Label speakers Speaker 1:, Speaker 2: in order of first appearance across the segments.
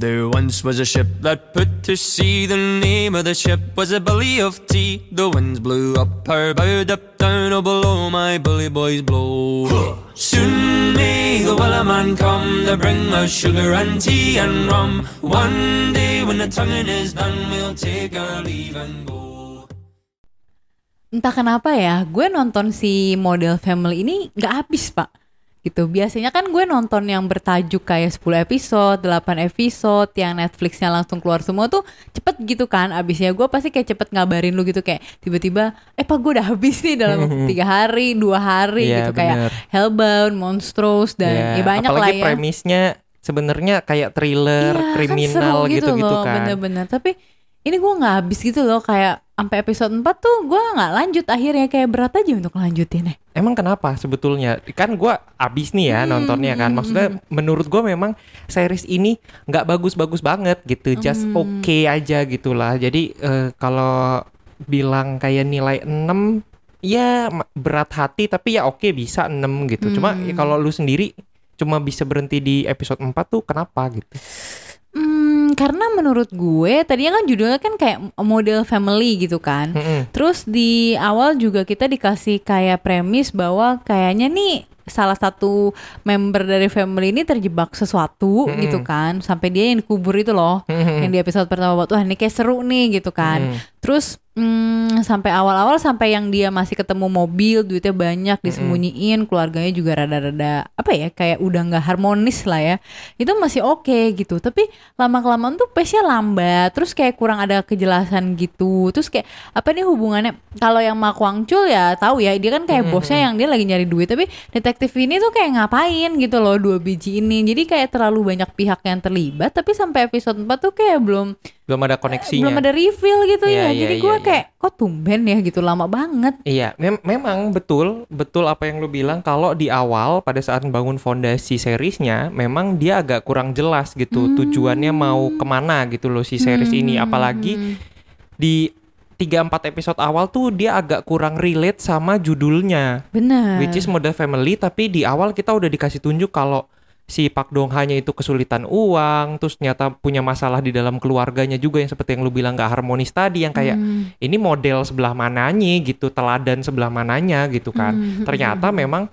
Speaker 1: There once was a ship that put to sea. The name of the ship was a of Tea. The winds blew up her bow, up down, oh below my bully boys blow. Soon may the Wellerman come to bring us sugar and tea and rum. One day when the tonguing is done, we'll take our leave and go.
Speaker 2: Entah kenapa ya, gue nonton si model family ini nggak habis pak. Gitu. Biasanya kan gue nonton yang bertajuk kayak 10 episode, 8 episode, yang Netflixnya langsung keluar semua tuh cepet gitu kan. Abisnya gue pasti kayak cepet ngabarin lu gitu kayak tiba-tiba, eh pak gue udah habis nih dalam tiga hari, dua hari
Speaker 3: Iya,
Speaker 2: gitu kayak
Speaker 3: bener.
Speaker 2: Hellbound, Monstrous dan
Speaker 3: Ya,
Speaker 2: ya banyak
Speaker 3: apalagi
Speaker 2: lah ya.
Speaker 3: premisnya sebenarnya kayak thriller,
Speaker 2: Iya,
Speaker 3: kriminal
Speaker 2: kan
Speaker 3: gitu-gitu
Speaker 2: loh,
Speaker 3: kan.
Speaker 2: Bener-bener. Tapi ini gue nggak habis gitu loh kayak sampai episode 4 tuh gue nggak lanjut akhirnya kayak berat aja untuk lanjutin ya.
Speaker 3: Emang kenapa sebetulnya? Kan gua abis nih ya
Speaker 2: Hmm,
Speaker 3: nontonnya kan. Maksudnya menurut gua memang series ini nggak bagus-bagus banget gitu. Just
Speaker 2: Hmm.
Speaker 3: oke aja gitulah. Jadi eh, kalau bilang kayak nilai 6 ya berat hati tapi ya oke bisa 6 gitu. Cuma
Speaker 2: Hmm.
Speaker 3: ya kalau lu sendiri cuma bisa berhenti di episode 4 tuh kenapa gitu?
Speaker 2: Hmm, karena menurut gue tadinya kan judulnya kan kayak model family gitu kan.
Speaker 3: Mm-mm.
Speaker 2: Terus di awal juga kita dikasih kayak premis bahwa kayaknya nih salah satu member dari family ini terjebak sesuatu
Speaker 3: Mm-mm.
Speaker 2: gitu kan. Sampai dia yang dikubur itu loh.
Speaker 3: Mm-mm.
Speaker 2: Yang di episode pertama buat wah ini kayak seru nih gitu kan.
Speaker 3: Mm.
Speaker 2: Terus hmm, sampai awal-awal sampai yang dia masih ketemu mobil, duitnya banyak disembunyiin, keluarganya juga rada-rada apa ya kayak udah nggak harmonis lah ya. Itu masih oke gitu. Tapi lama-kelamaan tuh pace-nya lambat, terus kayak kurang ada kejelasan gitu. Terus kayak apa nih hubungannya? Kalau yang Ma Kwang Chul ya tahu ya, dia kan kayak bosnya yang dia lagi nyari duit, tapi detektif ini tuh kayak ngapain gitu loh dua biji ini. Jadi kayak terlalu banyak pihak yang terlibat, tapi sampai episode 4 tuh kayak belum
Speaker 3: Belum ada koneksinya.
Speaker 2: belum ada reveal gitu
Speaker 3: Iya,
Speaker 2: ya.
Speaker 3: iya,
Speaker 2: Jadi
Speaker 3: iya,
Speaker 2: gue
Speaker 3: iya.
Speaker 2: kayak kok tumben ya gitu lama banget.
Speaker 3: Iya, mem- memang betul, betul apa yang lu bilang kalau di awal pada saat bangun fondasi seriesnya, memang dia agak kurang jelas gitu tujuannya mau ke mana gitu loh si series ini, apalagi di 3-4 episode awal tuh dia agak kurang relate sama judulnya,
Speaker 2: Bener.
Speaker 3: which is Model Family, tapi di awal kita udah dikasih tunjuk kalau si Pak Dong hanya itu kesulitan uang, terus ternyata punya masalah di dalam keluarganya juga yang seperti yang lu bilang gak harmonis tadi, yang kayak
Speaker 2: Hmm.
Speaker 3: ini model sebelah mananya gitu, teladan sebelah mananya gitu kan.
Speaker 2: Hmm,
Speaker 3: Ternyata memang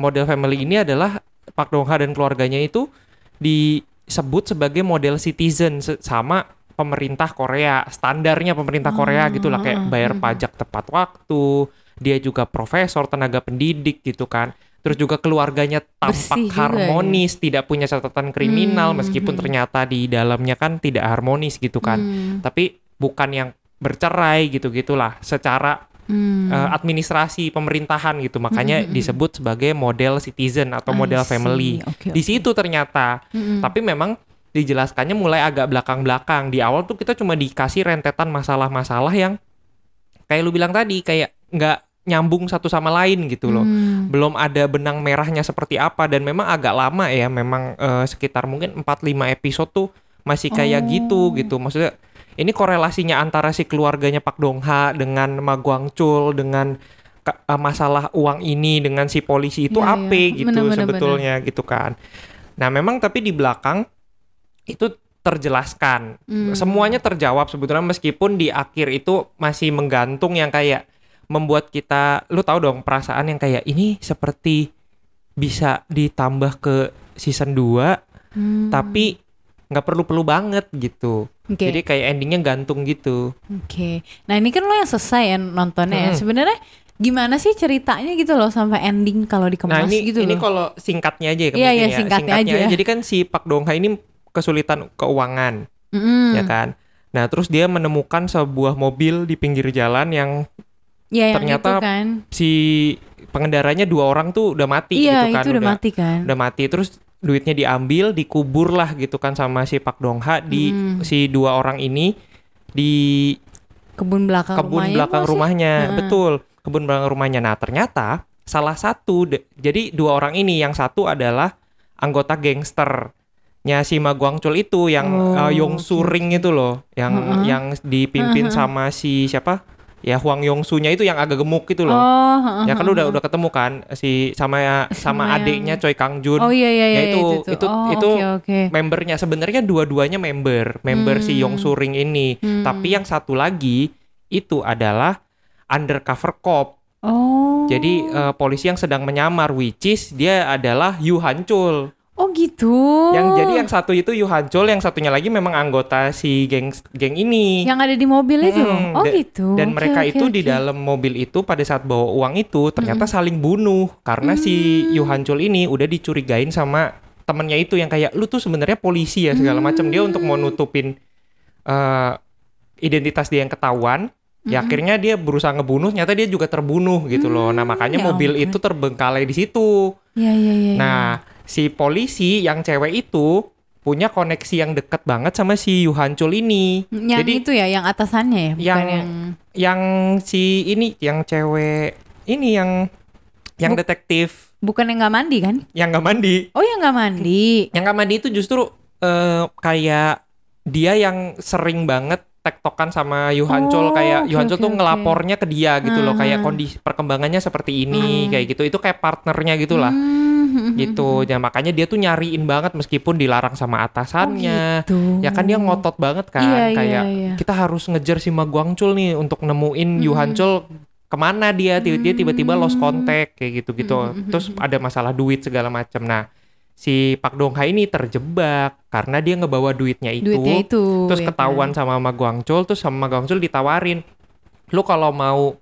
Speaker 3: model family ini adalah Pak Dong Ha dan keluarganya itu disebut sebagai model citizen sama pemerintah Korea, standarnya pemerintah Korea gitu lah kayak bayar pajak tepat waktu, dia juga profesor, tenaga pendidik gitu kan. Terus juga keluarganya tampak
Speaker 2: Bersih juga ya.
Speaker 3: harmonis, tidak punya catatan kriminal
Speaker 2: Hmm,
Speaker 3: meskipun ternyata di dalamnya kan tidak harmonis gitu kan
Speaker 2: Hmm.
Speaker 3: tapi bukan yang bercerai gitu-gitulah secara
Speaker 2: Hmm.
Speaker 3: eh, administrasi pemerintahan gitu makanya disebut sebagai model citizen atau model family
Speaker 2: Oke,
Speaker 3: di situ ternyata
Speaker 2: Mm-mm.
Speaker 3: tapi memang dijelaskannya mulai agak belakang-belakang di awal tuh kita cuma dikasih rentetan masalah-masalah yang kayak lu bilang tadi kayak nggak nyambung satu sama lain gitu loh
Speaker 2: Hmm.
Speaker 3: belum ada benang merahnya seperti apa dan memang agak lama ya memang eh, sekitar mungkin 4-5 episode tuh masih kayak
Speaker 2: Oh.
Speaker 3: gitu gitu maksudnya ini korelasinya antara si keluarganya Pak Dong Ha dengan Ma Guang Chul dengan ke- eh, masalah uang ini dengan si polisi itu
Speaker 2: Iya,
Speaker 3: apa
Speaker 2: iya.
Speaker 3: gitu
Speaker 2: Bener, bener,
Speaker 3: sebetulnya gitu kan nah memang tapi di belakang itu terjelaskan
Speaker 2: Hmm.
Speaker 3: semuanya terjawab sebetulnya meskipun di akhir itu masih menggantung yang kayak membuat kita lu tahu dong perasaan yang kayak ini seperti bisa ditambah ke season 2
Speaker 2: Hmm.
Speaker 3: tapi nggak perlu-perlu banget gitu.
Speaker 2: Oke.
Speaker 3: Jadi kayak endingnya gantung gitu.
Speaker 2: Oke. Nah ini kan lo yang selesai ya nontonnya ya.
Speaker 3: Hmm.
Speaker 2: Sebenarnya gimana sih ceritanya gitu loh sampai ending kalau
Speaker 3: nah
Speaker 2: dikemas
Speaker 3: ini
Speaker 2: gitu
Speaker 3: ini
Speaker 2: loh.
Speaker 3: kalau singkatnya aja ya.
Speaker 2: Iya,
Speaker 3: ya.
Speaker 2: singkatnya aja.
Speaker 3: Jadi kan si Pak Dong Ha ini kesulitan keuangan
Speaker 2: Mm-mm.
Speaker 3: ya kan. Nah terus dia menemukan sebuah mobil di pinggir jalan yang
Speaker 2: Ya, yang
Speaker 3: ternyata
Speaker 2: itu kan.
Speaker 3: si pengendaranya dua orang tuh udah mati
Speaker 2: Iya
Speaker 3: gitu kan
Speaker 2: itu udah, mati kan.
Speaker 3: udah mati terus duitnya diambil dikubur lah gitu kan sama si Pak Dong Ha di
Speaker 2: Hmm.
Speaker 3: si dua orang ini di
Speaker 2: Kebun belakang
Speaker 3: kebun
Speaker 2: rumahnya
Speaker 3: belakang rumahnya
Speaker 2: Heeh.
Speaker 3: betul kebun belakang rumahnya nah ternyata salah satu jadi dua orang ini yang satu adalah anggota gangsternya si Ma Guangchul itu yang
Speaker 2: Oh,
Speaker 3: uh, Yong
Speaker 2: oke,
Speaker 3: Su Ring itu loh yang
Speaker 2: Heeh.
Speaker 3: yang dipimpin
Speaker 2: Heeh.
Speaker 3: sama si siapa ya Huang Yongsu-nya itu yang agak gemuk gitu loh.
Speaker 2: Oh, heeh,
Speaker 3: ya kan udah udah ketemu kan si sama sama,
Speaker 2: Sama yang-
Speaker 3: adiknya Choi Kang Jun.
Speaker 2: Oh iya iya iya
Speaker 3: Ya, itu-
Speaker 2: tuh.
Speaker 3: itu-
Speaker 2: oh,
Speaker 3: itu
Speaker 2: oke oke.
Speaker 3: membernya sebenarnya dua-duanya member member si
Speaker 2: Hmm.
Speaker 3: Yongsu Ring ini
Speaker 2: Hmm.
Speaker 3: tapi yang satu lagi itu adalah undercover cop
Speaker 2: Oh.
Speaker 3: jadi eh, polisi yang sedang menyamar which is dia adalah Yu Hancul
Speaker 2: Oh gitu.
Speaker 3: yang jadi yang satu itu Yu yang satunya lagi memang anggota si geng geng ini
Speaker 2: yang ada di mobil itu.
Speaker 3: Mm-mm.
Speaker 2: Oh
Speaker 3: Da-
Speaker 2: gitu.
Speaker 3: dan
Speaker 2: Oke,
Speaker 3: mereka
Speaker 2: oke,
Speaker 3: itu di
Speaker 2: oke.
Speaker 3: dalam mobil itu pada saat bawa uang itu ternyata saling bunuh karena si
Speaker 2: Hmm.
Speaker 3: Yu ini udah dicurigain sama temennya itu yang kayak lu tuh sebenarnya polisi ya segala macam dia untuk mau nutupin eh, identitas dia yang ketahuan ya akhirnya dia berusaha ngebunuh ternyata dia juga terbunuh gitu loh nah makanya
Speaker 2: ya
Speaker 3: mobil
Speaker 2: ampun.
Speaker 3: itu terbengkalai di situ
Speaker 2: Iya iya iya.
Speaker 3: nah si polisi yang cewek itu punya koneksi yang deket banget sama si Yu Hancul ini
Speaker 2: yang
Speaker 3: jadi
Speaker 2: itu ya, yang atasannya ya, bukan
Speaker 3: yang-
Speaker 2: yang,
Speaker 3: yang si ini yang cewek ini yang yang
Speaker 2: Bu-
Speaker 3: detektif
Speaker 2: bukan yang nggak mandi kan?
Speaker 3: yang nggak mandi
Speaker 2: Oh yang nggak mandi.
Speaker 3: yang nggak mandi itu justru eh, kayak dia yang sering banget tektokan sama Yu Hancol
Speaker 2: Oh,
Speaker 3: kayak
Speaker 2: oke,
Speaker 3: Yu Hancol
Speaker 2: oke,
Speaker 3: tuh ngelapornya ke dia gitu loh kayak
Speaker 2: Hmm.
Speaker 3: kondisi perkembangannya seperti ini
Speaker 2: Hmm.
Speaker 3: kayak gitu itu kayak partnernya gitulah
Speaker 2: Hmm,
Speaker 3: gitu ya makanya dia tuh nyariin banget meskipun dilarang sama atasannya
Speaker 2: gitu.
Speaker 3: ya kan dia ngotot banget kan
Speaker 2: Iya, iya,
Speaker 3: kayak
Speaker 2: iya.
Speaker 3: kita harus ngejar si Ma Guangchul nih untuk nemuin Yu
Speaker 2: Mm-mm.
Speaker 3: Hancul ke mana dia Ti- dia tiba-tiba lost
Speaker 2: Mm.
Speaker 3: contact kayak gitu-gitu
Speaker 2: Mm-mm.
Speaker 3: terus ada masalah duit segala macam nah si Pak Dong Hai ini terjebak karena dia ngebawa duitnya itu,
Speaker 2: duitnya itu.
Speaker 3: terus
Speaker 2: ya
Speaker 3: ketahuan
Speaker 2: kan?
Speaker 3: sama Ma Guangchul terus sama Ma Guangchul ditawarin lu kalau mau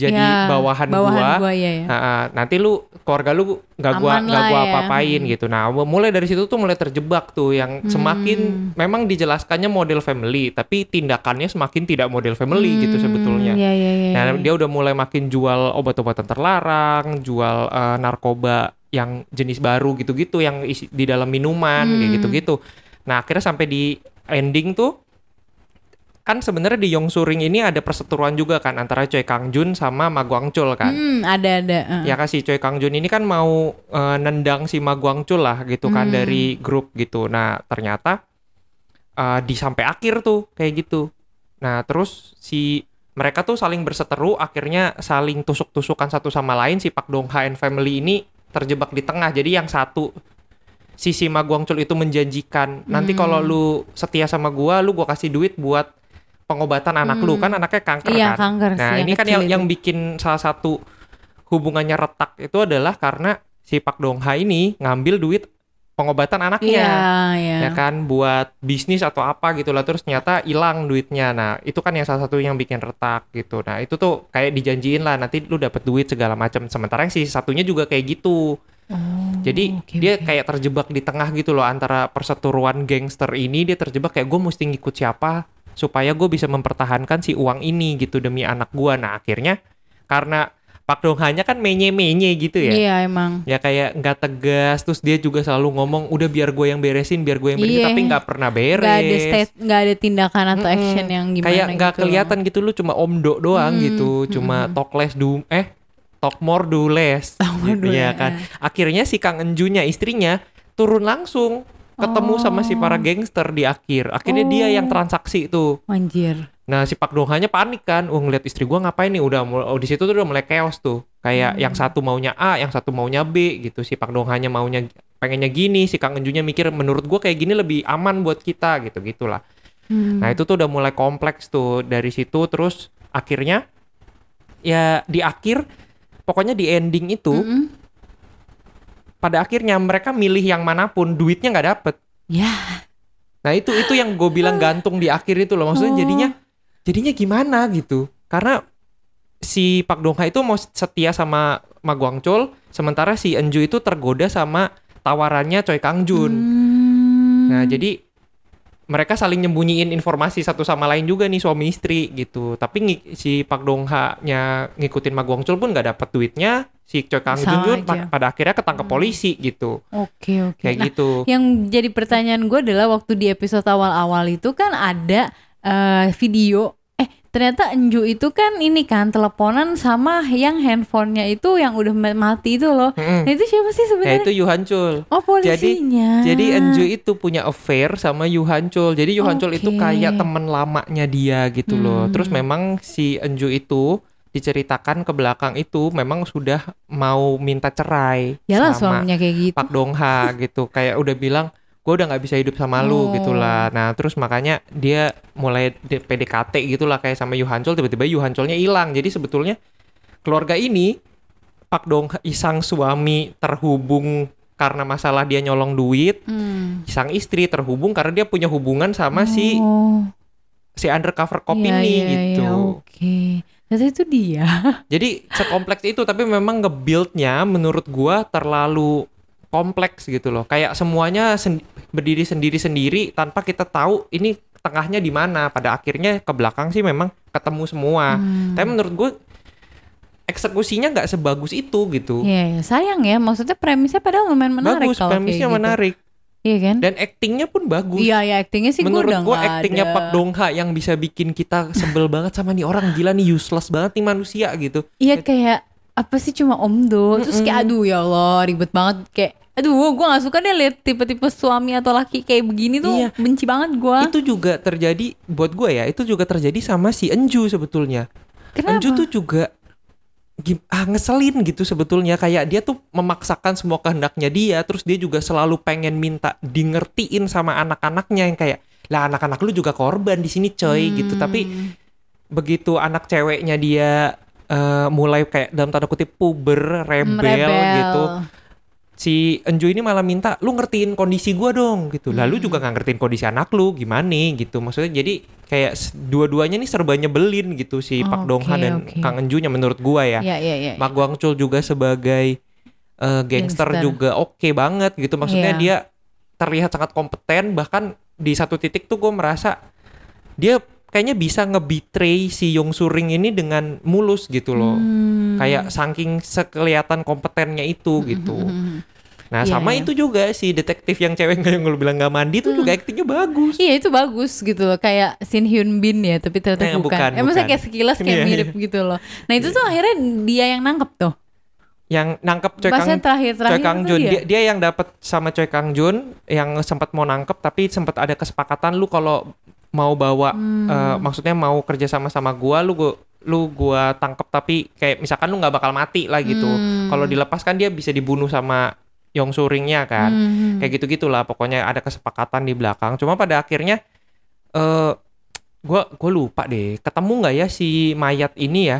Speaker 3: jadi
Speaker 2: Ya,
Speaker 3: bawahan,
Speaker 2: bawahan
Speaker 3: gua,
Speaker 2: gua ya, ya.
Speaker 3: Nah, ah, nanti lu keluarga lu nggak gua nggak gua
Speaker 2: ya.
Speaker 3: apa-apain
Speaker 2: Hmm.
Speaker 3: gitu. Nah, mulai dari situ tuh mulai terjebak tuh yang semakin
Speaker 2: Hmm.
Speaker 3: memang dijelaskannya model family, tapi tindakannya semakin tidak model family gitu
Speaker 2: Hmm,
Speaker 3: sebetulnya.
Speaker 2: Iya iya iya.
Speaker 3: Nah,
Speaker 2: iya.
Speaker 3: dia udah mulai makin jual obat-obatan terlarang, jual eh, narkoba yang jenis baru gitu-gitu yang isi di dalam minuman kayak
Speaker 2: Hmm.
Speaker 3: gitu-gitu. Nah, akhirnya sampai di ending tuh kan sebenarnya di Yongsu Ring ini ada perseteruan juga kan antara Choi Kang Jun sama Ma Guangchul kan.
Speaker 2: Hmm, ada ada. uh.
Speaker 3: Ya kan si Choi Kang Jun ini kan mau eh, nendang si Ma Guangchul lah gitu kan
Speaker 2: Hmm.
Speaker 3: dari grup gitu. Nah ternyata eh, di sampai akhir tuh kayak gitu. Nah terus si mereka tuh saling berseteru akhirnya saling tusuk-tusukan satu sama lain si Pak Dong Ha and family ini terjebak di tengah. Jadi yang satu sisi Ma Guangchul itu menjanjikan nanti
Speaker 2: Hmm.
Speaker 3: kalau lu setia sama gua lu gua kasih duit buat pengobatan anak lu
Speaker 2: Hmm.
Speaker 3: kan anaknya kanker
Speaker 2: Iya,
Speaker 3: kan.
Speaker 2: kanker
Speaker 3: Nah,
Speaker 2: sih,
Speaker 3: ini kan yang
Speaker 2: itu.
Speaker 3: yang bikin salah satu hubungannya retak itu adalah karena si Pak Dong Ha ini ngambil duit pengobatan anaknya.
Speaker 2: Iya, iya.
Speaker 3: Ya kan buat bisnis atau apa gitu lah terus ternyata hilang duitnya. Nah, itu kan yang salah satu yang bikin retak gitu. Nah, itu tuh kayak dijanjiin lah nanti lu dapat duit segala macam. Sementara yang si satunya juga kayak gitu.
Speaker 2: Oh,
Speaker 3: Jadi
Speaker 2: oke,
Speaker 3: dia
Speaker 2: oke.
Speaker 3: kayak terjebak di tengah gitu loh antara perseteruan gangster ini dia terjebak kayak gue mesti ngikut siapa supaya gue bisa mempertahankan si uang ini gitu demi anak gue. Nah akhirnya karena Pak Dong hanya kan menye-menye gitu ya.
Speaker 2: Iya emang.
Speaker 3: Ya kayak nggak tegas, terus dia juga selalu ngomong udah biar gue yang beresin, biar gue yang beresin,
Speaker 2: Iya.
Speaker 3: tapi nggak pernah beres.
Speaker 2: Gak ada state, gak ada tindakan atau
Speaker 3: Mm-mm.
Speaker 2: action yang gimana
Speaker 3: kayak nggak
Speaker 2: gitu.
Speaker 3: kelihatan gitu lu cuma omdo doang
Speaker 2: Hmm,
Speaker 3: gitu, cuma
Speaker 2: mm-mm.
Speaker 3: talk less do eh talk more do less.
Speaker 2: Talk more
Speaker 3: ya kan. Akhirnya si Kang Enjunya istrinya turun langsung ketemu sama si para gangster di akhir. Akhirnya dia yang
Speaker 2: Oh.
Speaker 3: transaksi tuh.
Speaker 2: Anjir.
Speaker 3: Nah, si Pak Dongha-nya panik kan. Oh, ngeliat istri gua ngapain nih? Udah oh, di situ tuh udah mulai chaos tuh. Kayak
Speaker 2: Hmm.
Speaker 3: yang satu maunya A, yang satu maunya B gitu. Si Pak Dongha-nya maunya pengennya gini, si Kang Enjunya mikir menurut gua kayak gini lebih aman buat kita gitu gitulah.
Speaker 2: Hmm.
Speaker 3: Nah, itu tuh udah mulai kompleks tuh dari situ terus akhirnya ya di akhir pokoknya di ending itu
Speaker 2: Mm-mm.
Speaker 3: Pada akhirnya mereka milih yang mana pun duitnya nggak dapet.
Speaker 2: Ya.
Speaker 3: Nah itu itu yang gue bilang gantung di akhir itu loh. Maksudnya
Speaker 2: Oh.
Speaker 3: jadinya jadinya gimana gitu? Karena si Pak Dongha itu mau setia sama Ma Guangchul, sementara si Enju itu tergoda sama tawarannya Choi Kang Jun.
Speaker 2: Hmm.
Speaker 3: Nah jadi mereka saling nyembunyiin informasi satu sama lain juga nih suami istri gitu. Tapi si Pak Dongha-nya ngikutin Ma Guangchul pun nggak dapet duitnya. Si Choi Kang Jun
Speaker 2: aja.
Speaker 3: pa- pada akhirnya ketangkep polisi gitu.
Speaker 2: Oke oke.
Speaker 3: Kayak
Speaker 2: Nah,
Speaker 3: gitu.
Speaker 2: Yang jadi pertanyaan gue adalah waktu di episode awal-awal itu kan ada eh, video ternyata Enju itu kan ini kan teleponan sama yang handphonenya itu yang udah ma- mati itu loh.
Speaker 3: Mm-mm.
Speaker 2: Nah itu siapa sih
Speaker 3: Ya
Speaker 2: sebenarnya?
Speaker 3: itu Yuhancul.
Speaker 2: Oh polisinya.
Speaker 3: Jadi Enju itu punya affair sama Yuhancul. Jadi Yuhancul itu
Speaker 2: Oke.
Speaker 3: kayak temen lamanya dia gitu loh.
Speaker 2: Hmm.
Speaker 3: Terus memang si Enju itu diceritakan ke belakang itu memang sudah mau minta cerai
Speaker 2: Yalah
Speaker 3: sama
Speaker 2: suaminya kayak gitu.
Speaker 3: Pak Dongha gitu. Kayak udah bilang gue udah nggak bisa hidup sama lu
Speaker 2: Oh.
Speaker 3: gitulah. Nah terus makanya dia mulai di- PDKT gitulah kayak sama Yuhancul. Tiba-tiba Yuhanculnya hilang. Jadi sebetulnya keluarga ini Pak Dongha sang suami terhubung karena masalah dia nyolong duit
Speaker 2: Hmm.
Speaker 3: sang istri terhubung karena dia punya hubungan sama si
Speaker 2: Oh,
Speaker 3: si undercover cop
Speaker 2: iya,
Speaker 3: ini
Speaker 2: iya,
Speaker 3: gitu.
Speaker 2: iya, Oke. Ternyata itu dia.
Speaker 3: Jadi sekompleks itu tapi memang nge-build-nya menurut gua terlalu kompleks gitu loh. Kayak semuanya sen- berdiri sendiri-sendiri tanpa kita tahu ini tengahnya di mana. Pada akhirnya ke belakang sih memang ketemu semua.
Speaker 2: Hmm.
Speaker 3: Tapi menurut gue eksekusinya nggak sebagus itu gitu.
Speaker 2: Iya, iya. sayang ya. Maksudnya premisnya padahal lumayan menarik
Speaker 3: bagus,
Speaker 2: kalau
Speaker 3: premisnya
Speaker 2: gitu.
Speaker 3: menarik
Speaker 2: Iya kan?
Speaker 3: dan actingnya pun bagus.
Speaker 2: Iya, ya aktingnya sih
Speaker 3: Menurut
Speaker 2: udah
Speaker 3: gue
Speaker 2: nggak
Speaker 3: actingnya
Speaker 2: ada.
Speaker 3: Pak Dongha yang bisa bikin kita sebel banget sama nih orang gila nih useless banget nih manusia gitu.
Speaker 2: Iya kayak apa sih cuma omdo terus kayak aduh ya Allah ribet banget kayak aduh gue gak suka deh liat tipe-tipe suami atau laki kayak begini tuh
Speaker 3: Iya.
Speaker 2: benci banget gue
Speaker 3: Itu juga terjadi buat gue ya, itu juga terjadi sama si Enju sebetulnya.
Speaker 2: kenapa
Speaker 3: Enju tuh juga ah, ngeselin gitu sebetulnya kayak dia tuh memaksakan semua kehendaknya dia terus dia juga selalu pengen minta di ngertiin sama anak-anaknya yang kayak lah anak-anak lu juga korban di sini coy gitu
Speaker 2: Hmm.
Speaker 3: tapi begitu anak ceweknya dia eh, mulai kayak dalam tanda kutip puber rebel,
Speaker 2: Rebel.
Speaker 3: gitu si Enju ini malah minta lu ngertiin kondisi gua dong gitu lalu juga nggak ngertiin kondisi anak lu gimana gitu maksudnya jadi kayak dua-duanya nih serba nyebelin gitu si Pak
Speaker 2: Oke,
Speaker 3: Dongha dan
Speaker 2: oke.
Speaker 3: Kang Enjunya menurut gua ya
Speaker 2: Iya iya iya
Speaker 3: Mak Guangchul juga sebagai eh, gangster,
Speaker 2: Gangster.
Speaker 3: juga oke banget gitu maksudnya
Speaker 2: Iya.
Speaker 3: dia terlihat sangat kompeten bahkan di satu titik tuh gue merasa dia kayaknya bisa nge-betray si Yong Suring ini dengan mulus gitu loh
Speaker 2: Hmm.
Speaker 3: kayak saking sekelihatan kompetennya itu gitu nah
Speaker 2: Iya,
Speaker 3: sama
Speaker 2: iya.
Speaker 3: itu juga si detektif yang cewek yang lu bilang nggak mandi tuh juga aktingnya bagus
Speaker 2: Iya itu bagus gitu loh kayak Shin Hyun Bin ya tapi ternyata
Speaker 3: Eh,
Speaker 2: bukan.
Speaker 3: bukan,
Speaker 2: Eh maksudnya kayak sekilas kayak
Speaker 3: Iya,
Speaker 2: mirip gitu loh. Nah itu tuh akhirnya dia yang nangkep tuh.
Speaker 3: yang nangkep Choi Kang
Speaker 2: terakhir-terakhir
Speaker 3: Choi Kang Jun
Speaker 2: dia.
Speaker 3: dia. dia yang dapat sama Choi Kang Jun yang sempat mau nangkep tapi sempat ada kesepakatan lu kalau mau bawa
Speaker 2: Hmm.
Speaker 3: eh, maksudnya mau kerja sama sama gua lu gua lu gua tangkep tapi kayak misalkan lu nggak bakal mati lah gitu
Speaker 2: Hmm.
Speaker 3: kalau dilepaskan dia bisa dibunuh sama Yong Suringnya kan
Speaker 2: Hmm.
Speaker 3: kayak gitu gitulah pokoknya ada kesepakatan di belakang cuma pada akhirnya eh gua gua lupa deh ketemu nggak ya si mayat ini ya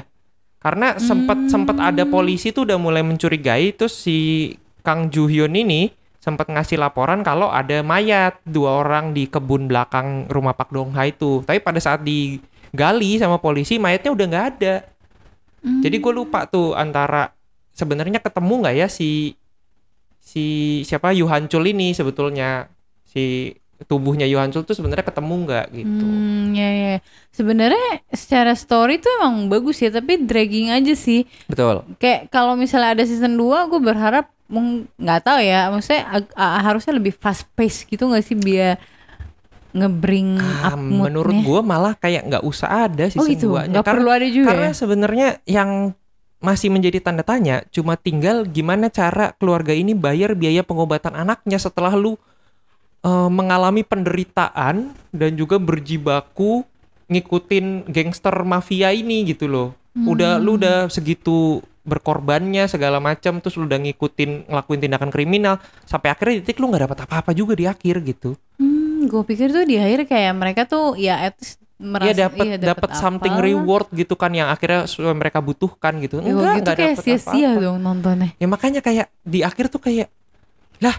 Speaker 3: karena sempat sempat ada polisi tuh udah mulai mencurigai terus si Kang Ju Hyun ini sempat ngasih laporan kalau ada mayat dua orang di kebun belakang rumah Pak Dong Ha itu tapi pada saat digali sama polisi mayatnya udah nggak ada jadi gue lupa tuh antara sebenarnya ketemu nggak ya si si siapa Yuhancul ini sebetulnya si tubuhnya Yuhancul tuh sebenarnya ketemu nggak gitu.
Speaker 2: Hmm, ya ya. Sebenarnya secara story tuh emang bagus ya, tapi dragging aja sih.
Speaker 3: Betul.
Speaker 2: Kayak kalau misalnya ada season 2 gue berharap nggak tahu ya, maksudnya ag- a- harusnya lebih fast pace gitu nggak sih biar ngebring
Speaker 3: Ah,
Speaker 2: up moodnya.
Speaker 3: menurut gue malah kayak nggak usah ada
Speaker 2: Oh
Speaker 3: season
Speaker 2: gitu,
Speaker 3: 2
Speaker 2: nggak perlu ada juga
Speaker 3: Karena
Speaker 2: ya?
Speaker 3: sebenarnya yang masih menjadi tanda tanya cuma tinggal gimana cara keluarga ini bayar biaya pengobatan anaknya setelah lu eh, mengalami penderitaan dan juga berjibaku ngikutin gangster mafia ini gitu loh. Udah lu
Speaker 2: Hmm.
Speaker 3: udah segitu berkorbannya segala macam terus lu udah ngikutin ngelakuin tindakan kriminal sampai akhirnya di titik lu nggak dapat apa-apa juga di akhir gitu.
Speaker 2: Hmm, gue pikir tuh di akhir kayak mereka tuh ya at least merasa
Speaker 3: Iya dapat
Speaker 2: iya,
Speaker 3: dapat something
Speaker 2: apa.
Speaker 3: reward gitu kan yang akhirnya mereka butuhkan gitu.
Speaker 2: Ya,
Speaker 3: Enggak, enggak dapat
Speaker 2: sia-sia
Speaker 3: apa-apa.
Speaker 2: dong nontonnya.
Speaker 3: Ya makanya kayak di akhir tuh kayak lah,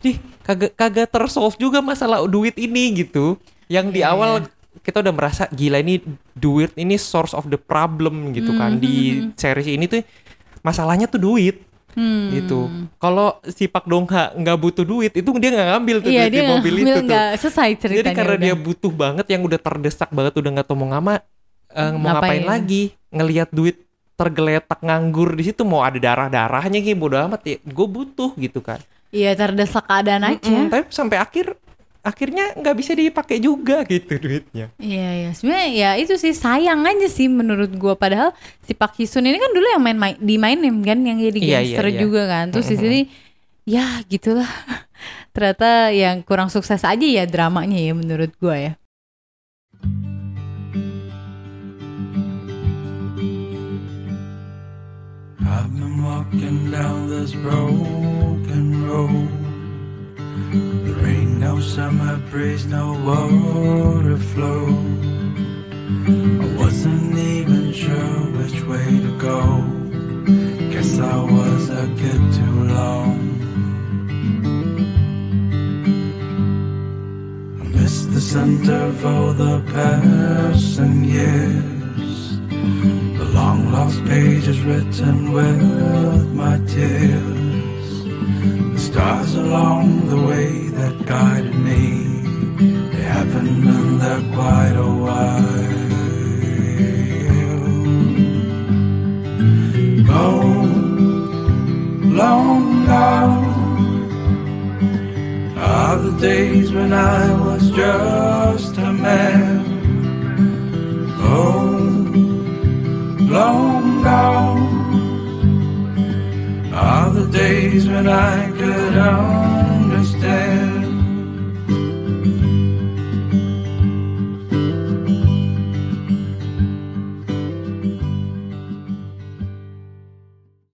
Speaker 3: nih kagak kagak tersolve juga masalah duit ini gitu. Yang di
Speaker 2: Iya,
Speaker 3: awal kita udah merasa gila ini duit ini source of the problem gitu kan di series ini tuh masalahnya tuh duit
Speaker 2: Hmm.
Speaker 3: gitu. Kalau si Pak Dongha nggak butuh duit itu dia nggak ngambil tuh
Speaker 2: Iya
Speaker 3: duit di
Speaker 2: dia
Speaker 3: mobil
Speaker 2: ngambil
Speaker 3: itu tuh.
Speaker 2: selesai ceritanya.
Speaker 3: Jadi karena
Speaker 2: udah.
Speaker 3: dia butuh banget yang udah terdesak banget udah nggak tahu mau ngama eh, mau ngapain
Speaker 2: Ngapain.
Speaker 3: lagi ngelihat duit tergeletak nganggur di situ mau ada darah darahnya gitu bodo amat ya gue butuh gitu kan
Speaker 2: Iya terdesak keadaan aja.
Speaker 3: Mm-mm, tapi sampai akhir akhirnya nggak bisa dipakai juga gitu duitnya.
Speaker 2: Iya iya sebenarnya ya itu sih sayang aja sih menurut gua padahal si Pak Hisun ini kan dulu yang main, main dimainin kan yang jadi
Speaker 3: Iya,
Speaker 2: gangster
Speaker 3: iya, iya.
Speaker 2: juga kan terus di sini ya gitulah ternyata yang kurang sukses aja ya dramanya ya menurut gua ya.
Speaker 4: I've been walking down this broken road. No summer breeze, no water flow. I wasn't even sure which way to go. Guess I was a kid too long. I missed the center of all the passing years. The long lost pages written with my tears. The stars along the way that guided me, they haven't been there quite a while. Oh, long gone are the days when I was just a man. Oh, long gone are the days when I could understand.